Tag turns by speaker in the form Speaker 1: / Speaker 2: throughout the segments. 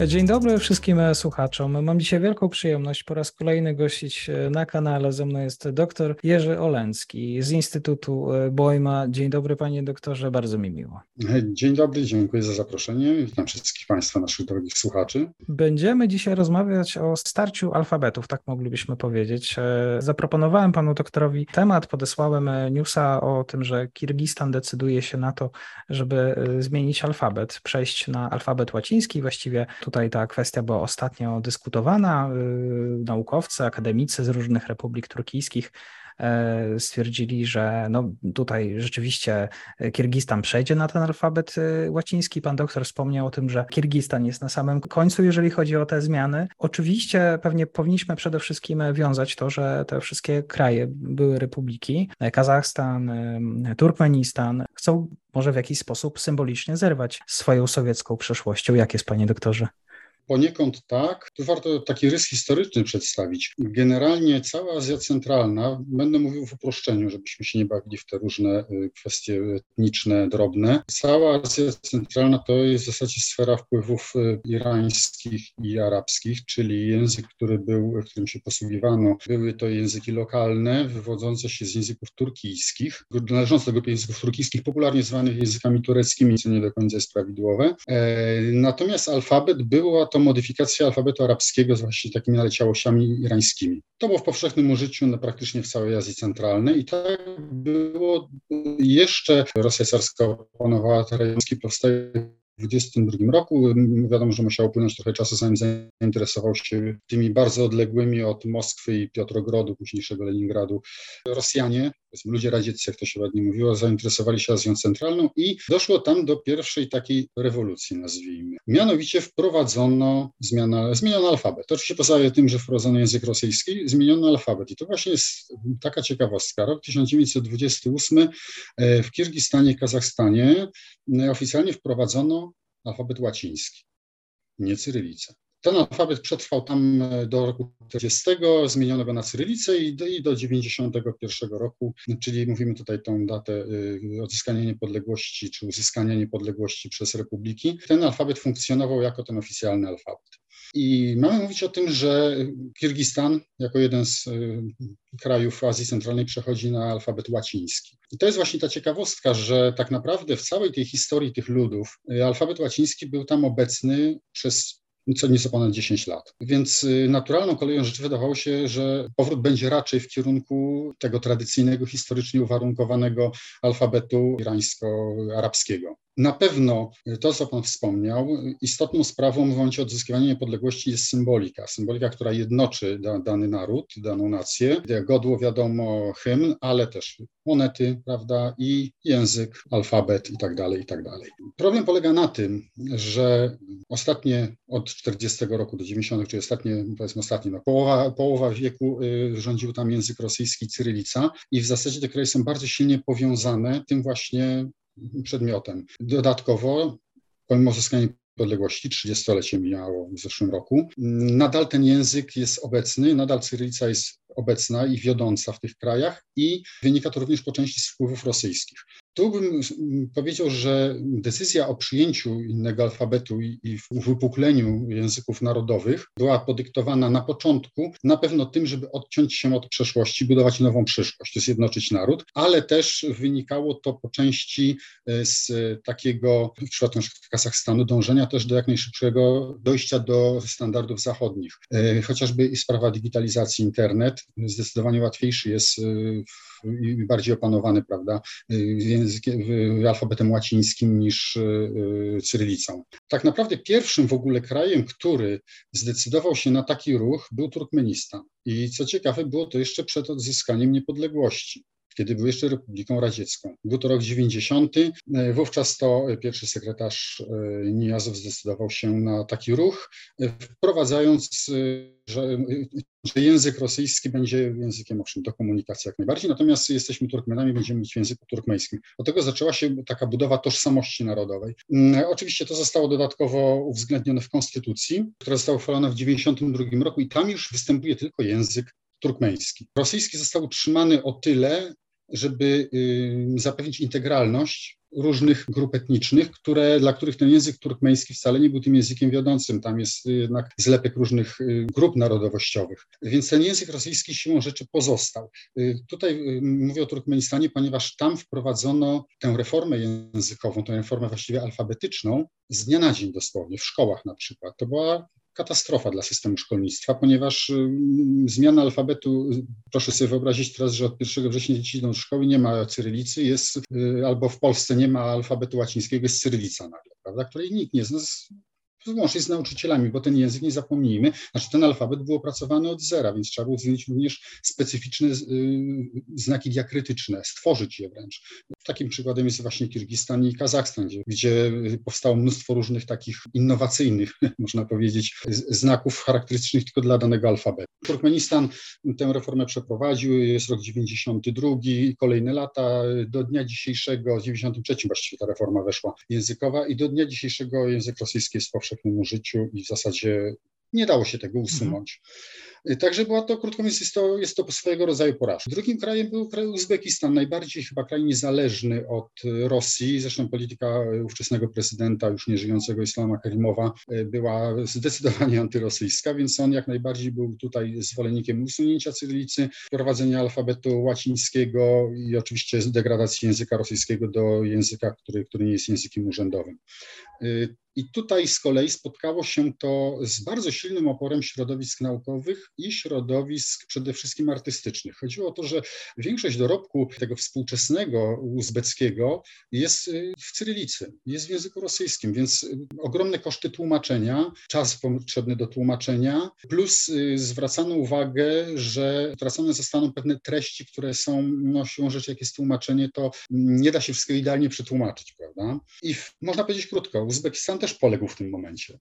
Speaker 1: Dzień dobry wszystkim słuchaczom. Mam dzisiaj wielką przyjemność po raz kolejny gościć na kanale. Ze mną jest dr Jerzy Oleński z Instytutu Bojma. Dzień dobry panie doktorze, bardzo mi miło.
Speaker 2: Dzień dobry, dziękuję za zaproszenie. Witam wszystkich państwa, naszych drogich słuchaczy.
Speaker 1: Będziemy dzisiaj rozmawiać o starciu alfabetów, tak moglibyśmy powiedzieć. Zaproponowałem panu doktorowi temat, podesłałem newsa o tym, że Kirgistan decyduje się na to, żeby zmienić alfabet, przejść na alfabet łaciński, właściwie Tutaj ta kwestia była ostatnio dyskutowana. Y, naukowcy, akademicy z różnych republik turkijskich e, stwierdzili, że no tutaj rzeczywiście Kirgistan przejdzie na ten alfabet y, łaciński. Pan doktor wspomniał o tym, że Kirgistan jest na samym końcu, jeżeli chodzi o te zmiany. Oczywiście pewnie powinniśmy przede wszystkim wiązać to, że te wszystkie kraje były republiki, Kazachstan, y, Turkmenistan, chcą może w jakiś sposób symbolicznie zerwać swoją sowiecką przeszłością. Jak jest, panie doktorze?
Speaker 2: Poniekąd tak. Tu warto taki rys historyczny przedstawić. Generalnie cała Azja Centralna, będę mówił w uproszczeniu, żebyśmy się nie bawili w te różne y, kwestie etniczne, drobne. Cała Azja Centralna to jest w zasadzie sfera wpływów y, irańskich i arabskich, czyli język, który był, którym się posługiwano. Były to języki lokalne, wywodzące się z języków turkijskich, należące do grupy języków turkijskich, popularnie zwanych językami tureckimi, co nie do końca jest prawidłowe. E, natomiast alfabet była to modyfikacja alfabetu arabskiego z właśnie takimi naleciałościami irańskimi. To było w powszechnym użyciu na praktycznie w całej Azji Centralnej i tak było jeszcze Rosja carska opanowała te rejony, 2022 roku. Wiadomo, że musiało upłynąć trochę czasu, zanim zainteresował się tymi bardzo odległymi od Moskwy i Piotrogrodu, późniejszego Leningradu, Rosjanie, ludzie radzieccy, jak to się ładnie mówiło, zainteresowali się Azją Centralną i doszło tam do pierwszej takiej rewolucji, nazwijmy. Mianowicie wprowadzono, zmiana, zmieniono alfabet. Oczywiście poza tym, że wprowadzono język rosyjski, zmieniono alfabet. I to właśnie jest taka ciekawostka. Rok 1928 e, w Kirgistanie, Kazachstanie e, oficjalnie wprowadzono alfabet łaciński, nie cyrylicę. Ten alfabet przetrwał tam e, do roku 40, zmieniono go na cyrylicę i do, i do 91 roku, czyli mówimy tutaj tą datę e, odzyskania niepodległości czy uzyskania niepodległości przez republiki. Ten alfabet funkcjonował jako ten oficjalny alfabet. I mamy mówić o tym, że Kirgistan jako jeden z e, krajów Azji Centralnej przechodzi na alfabet łaciński. I to jest właśnie ta ciekawostka, że tak naprawdę w całej tej historii tych ludów alfabet łaciński był tam obecny przez co nieco ponad 10 lat. Więc y, naturalną koleją rzeczy wydawało się, że powrót będzie raczej w kierunku tego tradycyjnego, historycznie uwarunkowanego alfabetu irańsko-arabskiego. Na pewno to, co Pan wspomniał, istotną sprawą w momencie odzyskiwania niepodległości jest symbolika. Symbolika, która jednoczy da, dany naród, daną nację. Godło, wiadomo, hymn, ale też monety, prawda, i język, alfabet i tak dalej, i tak dalej. Problem polega na tym, że ostatnie od 40 roku do 90, czyli ostatnie, powiedzmy ostatnie, no, połowa, połowa wieku y, rządził tam język rosyjski, cyrylica i w zasadzie te kraje są bardzo silnie powiązane tym właśnie przedmiotem. Dodatkowo, pomimo uzyskania niepodległości, 30-lecie mijało w zeszłym roku, nadal ten język jest obecny, nadal cyrylica jest obecna i wiodąca w tych krajach i wynika to również po części z wpływów rosyjskich. Tu bym powiedział, że decyzja o przyjęciu innego alfabetu i wypukleniu języków narodowych była podyktowana na początku na pewno tym, żeby odciąć się od przeszłości, budować nową przyszłość, zjednoczyć naród, ale też wynikało to po części e, z takiego, w przypadku Kazachstanu, dążenia też do jak najszybszego dojścia do standardów zachodnich. E, chociażby sprawa digitalizacji internet zdecydowanie łatwiejszy jest e, i bardziej opanowany, prawda, językiem, alfabetem łacińskim niż e, cyrylicą. Tak naprawdę pierwszym w ogóle krajem, który zdecydował się na taki ruch, był Turkmenistan. I co ciekawe, było to jeszcze przed odzyskaniem niepodległości. Kiedy był jeszcze Republiką Radziecką. Był to rok 90. Wówczas to pierwszy sekretarz Nijazow zdecydował się na taki ruch, wprowadzając, że, że język rosyjski będzie językiem owszem do komunikacji jak najbardziej, natomiast jesteśmy Turkmenami, będziemy mówić w języku turkmeńskim. Od tego zaczęła się taka budowa tożsamości narodowej. Mm, oczywiście to zostało dodatkowo uwzględnione w konstytucji, która została uchwalona w 1992 roku i tam już występuje tylko język turkmeński. Rosyjski został utrzymany o tyle, żeby zapewnić integralność różnych grup etnicznych, które, dla których ten język turkmeński wcale nie był tym językiem wiodącym. Tam jest jednak zlepek różnych y, grup narodowościowych. Więc ten język rosyjski siłą rzeczy pozostał. Y, tutaj y, mówię o Turkmenistanie, ponieważ tam wprowadzono tę reformę językową, tę reformę właściwie alfabetyczną z dnia na dzień dosłownie, w szkołach na przykład. To była katastrofa dla systemu szkolnictwa, ponieważ y, zmiana alfabetu, proszę sobie wyobrazić teraz, że od 1 września dzieci idą do szkoły, nie ma cyrylicy, jest, y, albo w Polsce nie ma alfabetu łacińskiego, jest cyrylica nagle, prawda, której nikt nie zna, włącznie z nauczycielami, bo ten język, nie zapomnijmy, znaczy ten alfabet był opracowany od zera, więc trzeba było zmienić również specyficzne y, znaki diakrytyczne, stworzyć je wręcz. Takim przykładem jest właśnie Kirgistan i Kazachstan, gdzie, gdzie powstało mnóstwo różnych takich innowacyjnych, można powiedzieć, znaków charakterystycznych tylko dla danego alfabetu. Turkmenistan tę reformę przeprowadził, jest rok 92, kolejne lata, do dnia dzisiejszego, 93 właściwie ta reforma weszła językowa i do dnia dzisiejszego język rosyjski jest powszechny powszechnym użyciu i w zasadzie nie dało się tego usunąć. Mhm. Także była to, krótko mówiąc, jest to, jest to swojego rodzaju porażka. Drugim krajem był kraj Uzbekistan, najbardziej chyba kraj niezależny od Rosji. Zresztą polityka ówczesnego prezydenta, już nieżyjącego Islama Karimowa, była zdecydowanie antyrosyjska, więc on jak najbardziej był tutaj zwolennikiem usunięcia cyrylicy, wprowadzenia alfabetu łacińskiego i oczywiście degradacji języka rosyjskiego do języka, który, który nie jest językiem urzędowym. I tutaj z kolei spotkało się to z bardzo silnym oporem środowisk naukowych i środowisk przede wszystkim artystycznych. Chodziło o to, że większość dorobku tego współczesnego uzbeckiego jest y, w cyrylicy, jest w języku rosyjskim, więc y, ogromne koszty tłumaczenia, czas potrzebny do tłumaczenia, plus y, zwracano uwagę, że wtracane zostaną pewne treści, które są, no siłą rzeczy, jak jest tłumaczenie, to nie da się wszystkiego idealnie przetłumaczyć, prawda? I można powiedzieć krótko, Uzbekistan też poległ w tym momencie.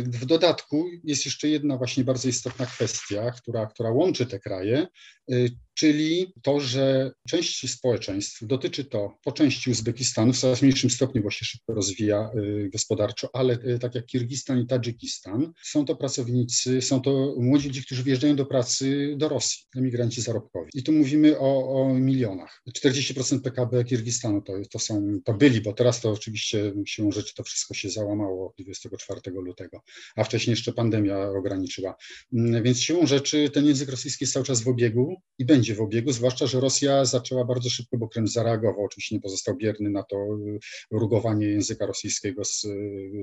Speaker 2: W dodatku jest jeszcze jedna właśnie bardzo istotna kwestia, która, która łączy te kraje, yy, czyli to, że część społeczeństw, dotyczy to po części Uzbekistanu, w coraz mniejszym stopniu, się szybko rozwija yy, gospodarczo, ale tak jak Kirgistan i Tadżykistan, są to pracownicy, są to młodzi ludzie, którzy wjeżdżają do pracy do Rosji, emigranci zarobkowi. I tu mówimy o, o milionach. 40% PKB Kirgistanu to, to są, to byli, bo teraz to oczywiście siłą rzeczy to wszystko się załamało 24 4 lutego, a wcześniej jeszcze pandemia ograniczyła. Mm, więc siłą rzeczy ten język rosyjski jest cały czas w obiegu i będzie w obiegu, zwłaszcza, że Rosja zaczęła bardzo szybko, bo Kreml zareagował, oczywiście nie pozostał bierny na to y, rugowanie języka rosyjskiego z,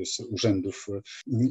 Speaker 2: z urzędów y,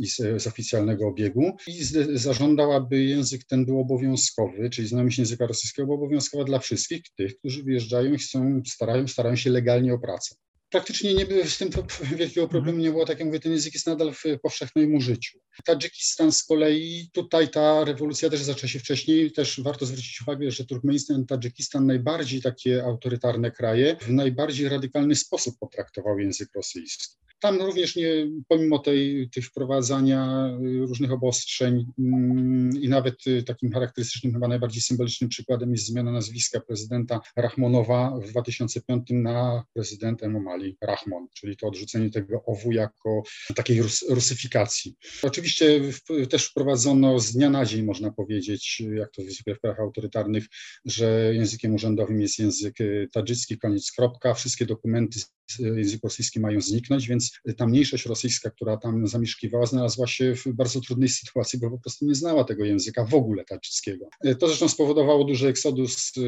Speaker 2: i z, z, oficjalnego obiegu i z, zażądał, aby język ten był obowiązkowy, czyli znajomość języka rosyjskiego była obowiązkowa dla wszystkich tych, którzy wyjeżdżają i chcą, starają, starają się legalnie o pracę praktycznie nie było z tym wielkiego problemu nie było, tak jak mówię, ten język jest nadal w powszechnym użyciu. Tadżykistan z kolei, tutaj ta rewolucja też zaczęła się wcześniej, też warto zwrócić uwagę, że Turkmenistan i Tadżykistan najbardziej takie autorytarne kraje w najbardziej radykalny sposób potraktował język rosyjski. Tam również nie, pomimo tej, tych wprowadzania różnych obostrzeń mm, i nawet y, takim charakterystycznym, chyba najbardziej symbolicznym przykładem jest zmiana nazwiska prezydenta Rahmonowa w 2005 na prezydenta Emomali Rahmon, czyli to odrzucenie tego owu jako takiej rus, rusyfikacji. Oczywiście w, też wprowadzono z dnia na dzień, można powiedzieć, jak to zwykle w krajach autorytarnych, że językiem urzędowym jest język y, tadżycki, koniec, kropka. Wszystkie dokumenty języku rosyjskim mają zniknąć, więc ta mniejszość rosyjska, która tam zamieszkiwała, znalazła się w bardzo trudnej sytuacji, bo po prostu nie znała tego języka w ogóle tadżyckiego. To zresztą spowodowało duży eksodus y,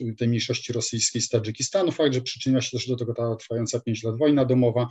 Speaker 2: y, tej mniejszości rosyjskiej z Tadżykistanu, fakt, że przyczyniła się też do tego ta trwająca pięć lat wojna domowa.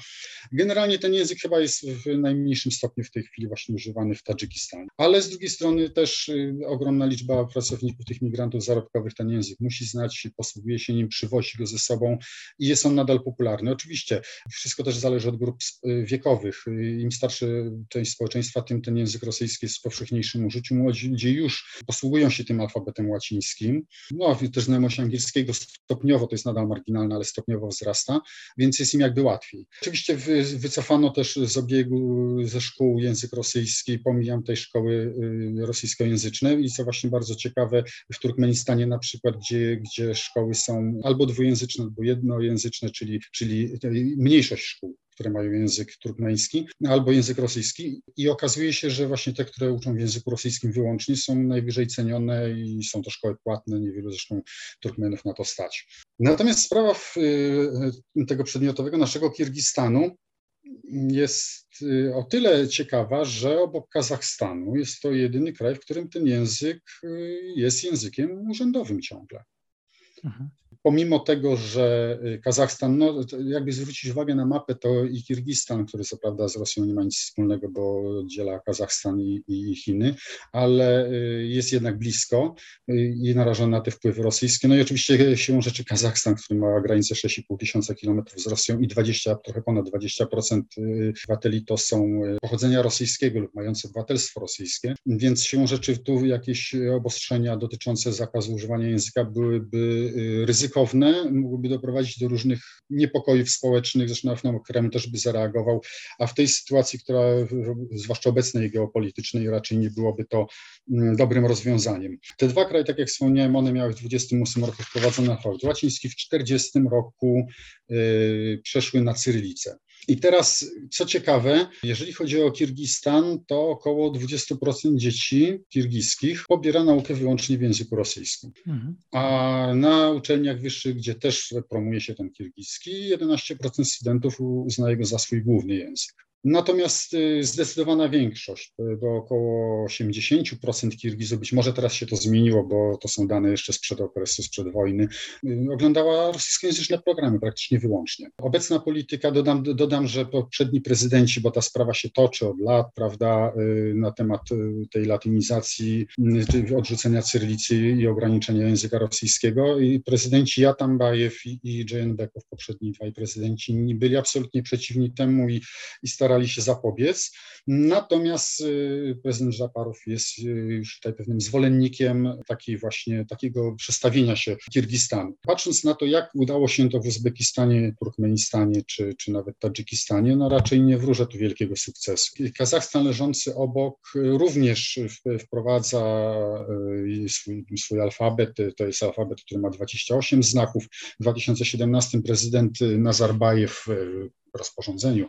Speaker 2: Generalnie ten język chyba jest w najmniejszym stopniu w tej chwili właśnie używany w Tadżykistanie. Ale z drugiej strony też ogromna liczba pracowników, tych migrantów zarobkowych ten język musi znać, posługuje się nim, przywozi go ze sobą i jest on nadal popularny. Oczywiście wszystko też zależy od grup wiekowych. Im starszy część społeczeństwa, tym ten język rosyjski jest w powszechniejszym użyciu. Młodzi ludzie już posługują się tym alfabetem łacińskim. No, też znajomość angielskiego stopniowo, to jest nadal marginalne, ale stopniowo wzrasta, więc jest im jakby łatwiej. Oczywiście wycofano też z obiegu ze szkół język rosyjski, pomijam tej szkoły y, rosyjskojęzyczne i co właśnie bardzo ciekawe, w Turkmenistanie na przykład, gdzie, gdzie szkoły są albo dwujęzyczne, albo jednojęzyczne, czyli, czyli mniejszość szkół które mają język turkmeński, albo język rosyjski i okazuje się, że właśnie te, które uczą w języku rosyjskim wyłącznie są najwyżej cenione i są to szkoły płatne, niewielu zresztą Turkmenów na to stać. Natomiast sprawa w, y, tego przedmiotowego naszego Kirgistanu jest y, o tyle ciekawa, że obok Kazachstanu jest to jedyny kraj, w którym ten język y, jest językiem urzędowym ciągle. Mhm pomimo tego, że y, Kazachstan, no jakby zwrócić uwagę na mapę, to i Kirgistan, który co prawda z Rosją nie ma nic wspólnego, bo oddziela Kazachstan i, i Chiny, ale y, jest jednak blisko y, i narażony na te wpływy rosyjskie. No i oczywiście siłą rzeczy Kazachstan, który ma granicę 6,5 tysiąca kilometrów z Rosją i 20, trochę ponad 20% obywateli to są pochodzenia rosyjskiego lub mające obywatelstwo rosyjskie, więc siłą rzeczy tu jakieś obostrzenia dotyczące zakazu używania języka byłyby ryzykowne ryzykowne, mogłyby doprowadzić do różnych niepokojów społecznych, zresztą na Kreml też by zareagował, a w tej sytuacji, która zwłaszcza obecnej geopolitycznej, raczej nie byłoby to mm, dobrym rozwiązaniem. Te dwa kraje, tak jak wspomniałem, one miały w 28 roku wprowadzony alfabet łaciński, w 40 roku yy, przeszły na cyrylicę. I teraz, co ciekawe, jeżeli chodzi o Kirgistan, to około 20% dzieci kirgiskich pobiera naukę wyłącznie w języku rosyjskim. Mhm. A na uczelniach wyższych, gdzie też promuje się ten kirgiski, 11% studentów uznaje go za swój główny język. Natomiast y, zdecydowana większość, do około 80% Kirgizów, być może teraz się to zmieniło, bo to są dane jeszcze sprzed okresu, sprzed wojny, y, oglądała rosyjskojęzyczne programy praktycznie wyłącznie. Obecna polityka, dodam, dodam, że poprzedni prezydenci, bo ta sprawa się toczy od lat, prawda, y, na temat tej latynizacji, odrzucenia cyrylicy i ograniczenia języka rosyjskiego i prezydenci Jatambajew i, i Dżejenbekow, poprzedni dwaj prezydenci, byli absolutnie przeciwni temu i, i starali starali się zapobiec. Natomiast y, prezydent Żaparow jest y, już tutaj pewnym zwolennikiem takiej właśnie, takiego przestawienia się Kirgistanu. Patrząc na to, jak udało się to w Uzbekistanie, Turkmenistanie czy, czy nawet Tadżykistanie, no raczej nie wróżę tu wielkiego sukcesu. Kazachstan leżący obok również wprowadza y, swój, swój alfabet, to jest alfabet, który ma 28 znaków. W 2017 prezydent Nazarbajew rozporządzeniu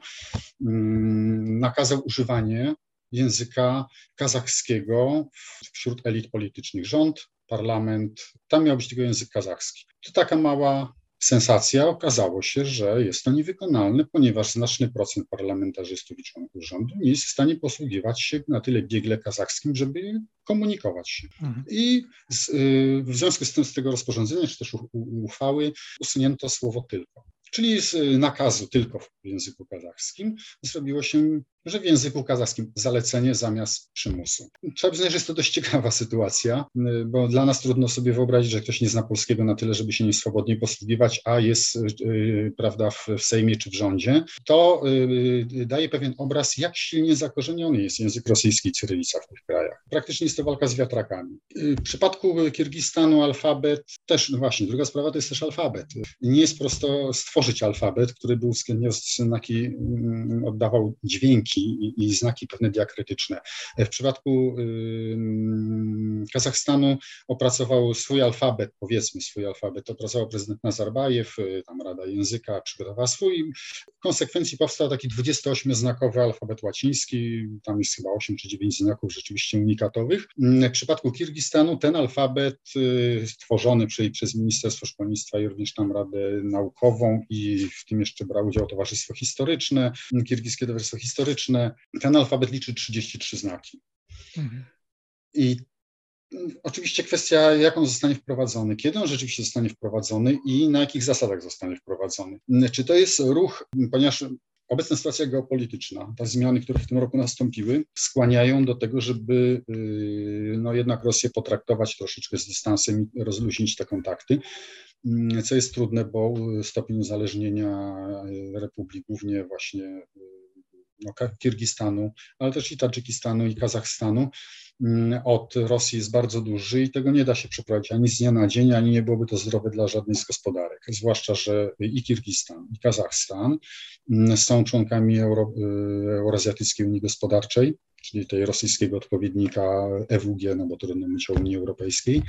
Speaker 2: mm, nakazał używanie języka kazachskiego wśród elit politycznych. Rząd, parlament, tam miał być tylko język kazachski. To taka mała sensacja. Okazało się, że jest to niewykonalne, ponieważ znaczny procent parlamentarzystów i członków rządu nie jest w stanie posługiwać się na tyle biegle kazachskim, żeby komunikować się. Mhm. I z, y, w związku z tym z tego rozporządzenia, czy też uchwały, usunięto słowo tylko czyli z nakazu tylko w języku kazachskim, zrobiło się że w języku kazachskim zalecenie zamiast przymusu. Trzeba przyznać, że jest to dość ciekawa sytuacja, y, bo dla nas trudno sobie wyobrazić, że ktoś nie zna polskiego na tyle, żeby się nie swobodnie posługiwać, a jest yy, prawda, w, w Sejmie czy w rządzie. To daje pewien obraz, jak silnie zakorzeniony jest język rosyjski i cyrylica w tych krajach. Praktycznie jest to walka z wiatrakami. W przypadku Kirgistanu alfabet też, no właśnie, druga sprawa to jest też alfabet. Nie jest prosto stworzyć alfabet, który by uwzględniał znaki, mm, oddawał dźwięki, i, i znaki pewne diakrytyczne. W przypadku Kazachstanu opracował swój alfabet, powiedzmy swój alfabet, opracował prezydent Nazarbajew, y, tam Rada Języka przygotowała swój. W konsekwencji powstał taki 28-znakowy alfabet łaciński, tam jest chyba 8 czy 9 znaków rzeczywiście unikatowych. W przypadku Kirgistanu ten alfabet y, stworzony przez, przez Ministerstwo Szkolnictwa i również tam Radę Naukową i w tym jeszcze brał udział Towarzystwo Historyczne, Kirgiskie Towarzystwo Historyczne, ten alfabet liczy 33 znaki. Mhm. I oczywiście kwestia, jak on zostanie wprowadzony, kiedy on rzeczywiście zostanie wprowadzony i na jakich zasadach zostanie wprowadzony. Czy to jest ruch, ponieważ obecna sytuacja geopolityczna, te zmiany, które w tym roku nastąpiły, skłaniają do tego, żeby y, no jednak Rosję potraktować troszeczkę z dystansem i rozluźnić te kontakty. mm, co jest trudne, bo stopień uzależnienia republik, głównie właśnie no, Kirgistanu, ale też i Tadżykistanu i Kazachstanu od Rosji jest bardzo duży i tego nie da się przeprowadzić ani z dnia na dzień, ani nie byłoby to zdrowe dla żadnej z gospodarek. Zwłaszcza, że i Kirgistan, i Kazachstan mm, są członkami Euro, y, Eurazjatyckiej Unii Gospodarczej, czyli tej rosyjskiego odpowiednika EWG, no bo trudno mówić o Unii Europejskiej,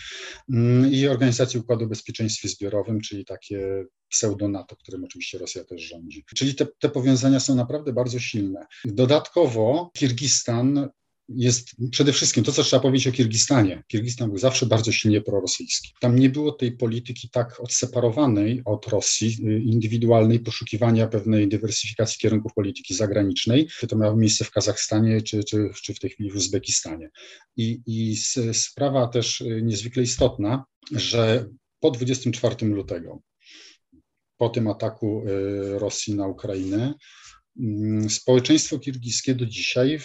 Speaker 2: mm, i Organizacji Układu o Bezpieczeństwie Zbiorowym, czyli takie pseudo-NATO, którym oczywiście Rosja też rządzi. Czyli te, te powiązania są naprawdę bardzo silne. Dodatkowo Kirgistan jest przede wszystkim to, co trzeba powiedzieć o Kirgistanie. Kirgistan był zawsze bardzo silnie prorosyjski. Tam nie było tej polityki tak odseparowanej od Rosji, y, indywidualnej, poszukiwania pewnej dywersyfikacji kierunków polityki zagranicznej. To miało miejsce w Kazachstanie czy, czy, czy w tej chwili w Uzbekistanie. I, i sprawa też y, niezwykle istotna, że po 24 lutego, po tym ataku y, Rosji na Ukrainę, mm, społeczeństwo kirgiskie do dzisiaj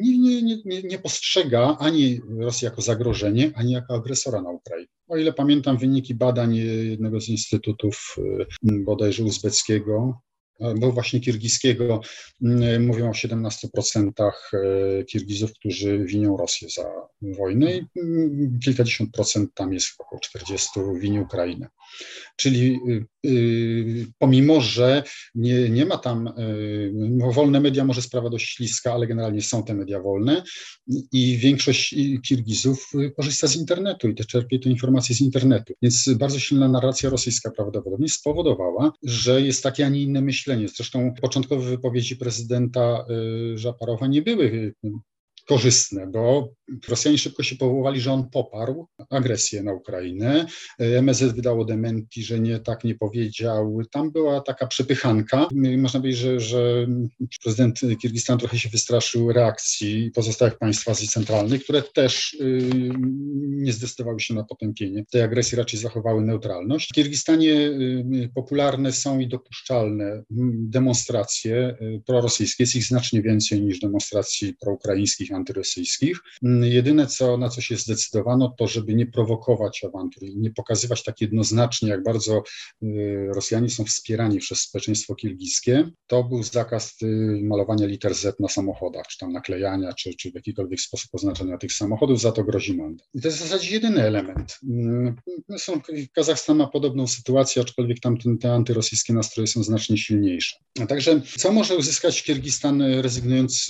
Speaker 2: nie, nie, nie, nie postrzega ani Rosji jako zagrożenie, ani jako agresora na Ukrainie. O ile pamiętam wyniki badań jednego z instytutów y, bodajże uzbeckiego, był właśnie kirgiskiego. Mm, mówią o 17% e, Kirgizów, którzy winią Rosję za wojnę i mm, kilkadziesiąt procent tam jest około 40 wini Ukrainę. Czyli y, y, pomimo, że nie, nie ma tam, y, wolne media może sprawa dość śliska, ale generalnie są te media wolne i większość Kirgizów korzysta z internetu i też czerpie te informacje z internetu. Więc bardzo silna narracja rosyjska prawdopodobnie spowodowała, że jest takie, a nie inne myślenie. Zresztą początkowe wypowiedzi prezydenta Żaparowa nie były korzystne, bo Rosjanie szybko się powołali, że on poparł agresję na Ukrainę. MSZ wydało dementi, że nie tak nie powiedział. Tam była taka przepychanka. Można powiedzieć, że, że prezydent Kirgistanu trochę się wystraszył reakcji pozostałych państw Azji Centralnej, które też yy, nie zdecydowały się na potępienie tej agresji, raczej zachowały neutralność. W Kirgistanie popularne są i dopuszczalne demonstracje yy, prorosyjskie. Jest ich znacznie więcej niż demonstracji proukraińskich, antyrosyjskich. Jedyne, co, na co się zdecydowano, to żeby nie prowokować awantur i nie pokazywać tak jednoznacznie, jak bardzo y, Rosjanie są wspierani przez społeczeństwo kirgijskie. To był zakaz y, malowania liter Z na samochodach, czy tam naklejania, czy, czy w jakikolwiek sposób oznaczenia tych samochodów, za to grozi mandat. I to jest w zasadzie jedyny element. Y, są, Kazachstan ma podobną sytuację, aczkolwiek tam te antyrosyjskie nastroje są znacznie silniejsze. Także co może uzyskać Kirgistan rezygnując,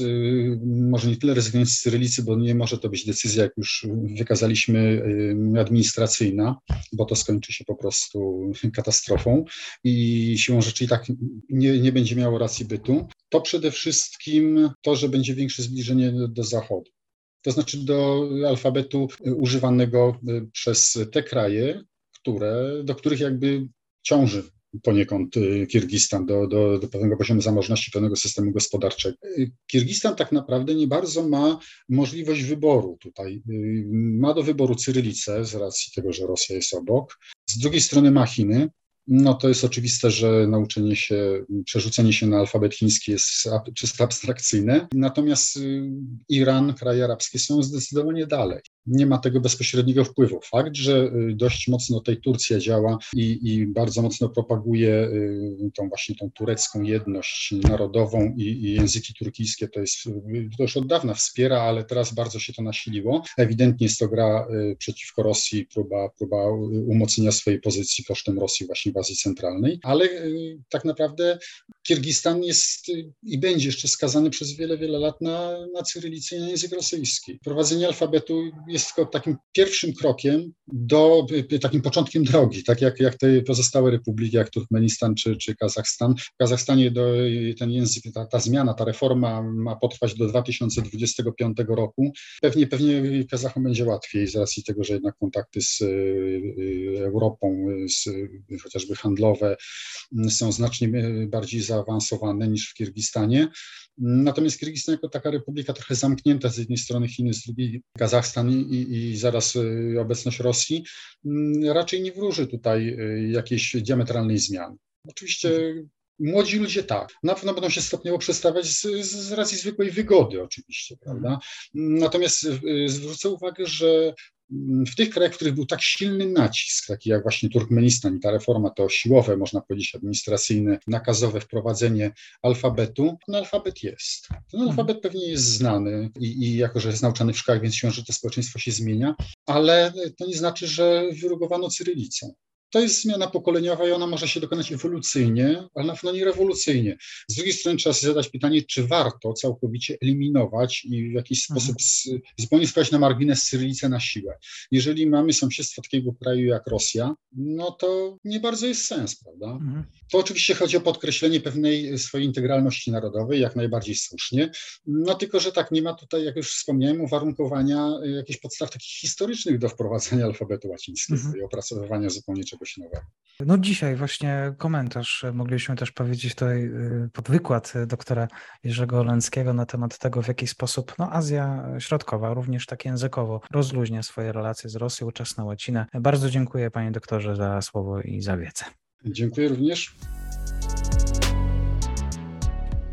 Speaker 2: może nie tyle rezygnując z Cyrylicy, bo nie może to być decyzja, jak już wykazaliśmy, y, administracyjna, bo to skończy się po prostu katastrofą i siłą rzeczy i tak nie, nie będzie miało racji bytu. To przede wszystkim to, że będzie większe zbliżenie do Zachodu. To znaczy do alfabetu używanego y, przez te kraje, które, do których jakby ciąży poniekąd y, Kirgistan do, do, do pewnego poziomu zamożności, pewnego systemu gospodarczego. Y, Kirgistan tak naprawdę nie bardzo ma możliwość wyboru tutaj. Y, ma do wyboru Cyrylicę z racji tego, że Rosja jest obok. Z drugiej strony ma Chiny, no to jest oczywiste, że nauczenie się, przerzucenie się na alfabet chiński jest czysto abstrakcyjne. Natomiast Iran, kraje arabskie są zdecydowanie dalej nie ma tego bezpośredniego wpływu. Fakt, że y, dość mocno tej Turcja działa i, i bardzo mocno propaguje y, tą właśnie tą turecką jedność narodową i, i, języki turkijskie, to jest to już od dawna wspiera, ale teraz bardzo się to nasiliło. Ewidentnie jest to gra y, przeciwko Rosji, próba, próba umocnienia swojej pozycji kosztem Rosji właśnie w Azji Centralnej, ale tak naprawdę Kirgistan jest i będzie jeszcze skazany przez wiele, wiele lat na, na cyrylicę i na język rosyjski. Prowadzenie alfabetu jest tylko takim pierwszym krokiem do, takim początkiem drogi, tak jak, jak te pozostałe republiki, jak Turkmenistan czy, czy Kazachstan. W Kazachstanie do, ten język, ta, ta zmiana, ta reforma ma potrwać do 2025 roku. Pewnie, pewnie Kazachom będzie łatwiej z racji tego, że jednak kontakty z y, Europą, z, chociażby handlowe, są znacznie bardziej zaawansowane niż w Kirgistanie. Natomiast Kirgistan jako taka republika trochę zamknięta z jednej strony Chiny, z drugiej Kazachstan i, i zaraz y, obecność Rosji, mm, raczej nie wróży tutaj y, jakiejś diametralnej zmiany. Oczywiście Młodzi ludzie tak, na pewno będą się stopniowo przestawiać z, z, racji zwykłej wygody, oczywiście, prawda? Natomiast y, zwrócę uwagę, że w tych krajach, w których był tak silny nacisk, taki jak właśnie Turkmenistan i ta reforma to siłowe, można powiedzieć, administracyjne, nakazowe wprowadzenie alfabetu, ten alfabet jest. Ten mhm. alfabet pewnie jest znany i, i jako, że jest nauczany w szkołach, więc siłą, że to społeczeństwo się zmienia, ale to nie znaczy, że wyrugowano cyrylicą. To jest zmiana pokoleniowa i ona może się dokonać ewolucyjnie, ale na pewno nie rewolucyjnie. Z drugiej strony trzeba sobie zadać pytanie, czy warto całkowicie eliminować i w jakiś mhm. sposób zupełnie sprawdzić na margines cyrylicę na siłę. Jeżeli mamy sąsiedztwo takiego kraju jak Rosja, no to nie bardzo jest sens, prawda? Mhm. To oczywiście chodzi o podkreślenie pewnej swojej integralności narodowej, jak najbardziej słusznie, no tylko, że tak, nie ma tutaj, jak już wspomniałem, uwarunkowania jakichś podstaw takich historycznych do wprowadzenia alfabetu łacińskiego mhm. i opracowywania zupełnie czegoś czegoś nowego.
Speaker 1: No dzisiaj właśnie komentarz mogliśmy też powiedzieć tutaj y, pod wykład doktora Jerzego Olęckiego na temat tego, w jaki sposób no, Azja Środkowa, również tak językowo, rozluźnia swoje relacje z Rosją, ówczesną łacinę. Bardzo dziękuję panie doktorze za słowo i za wiedzę.
Speaker 2: Dziękuję również.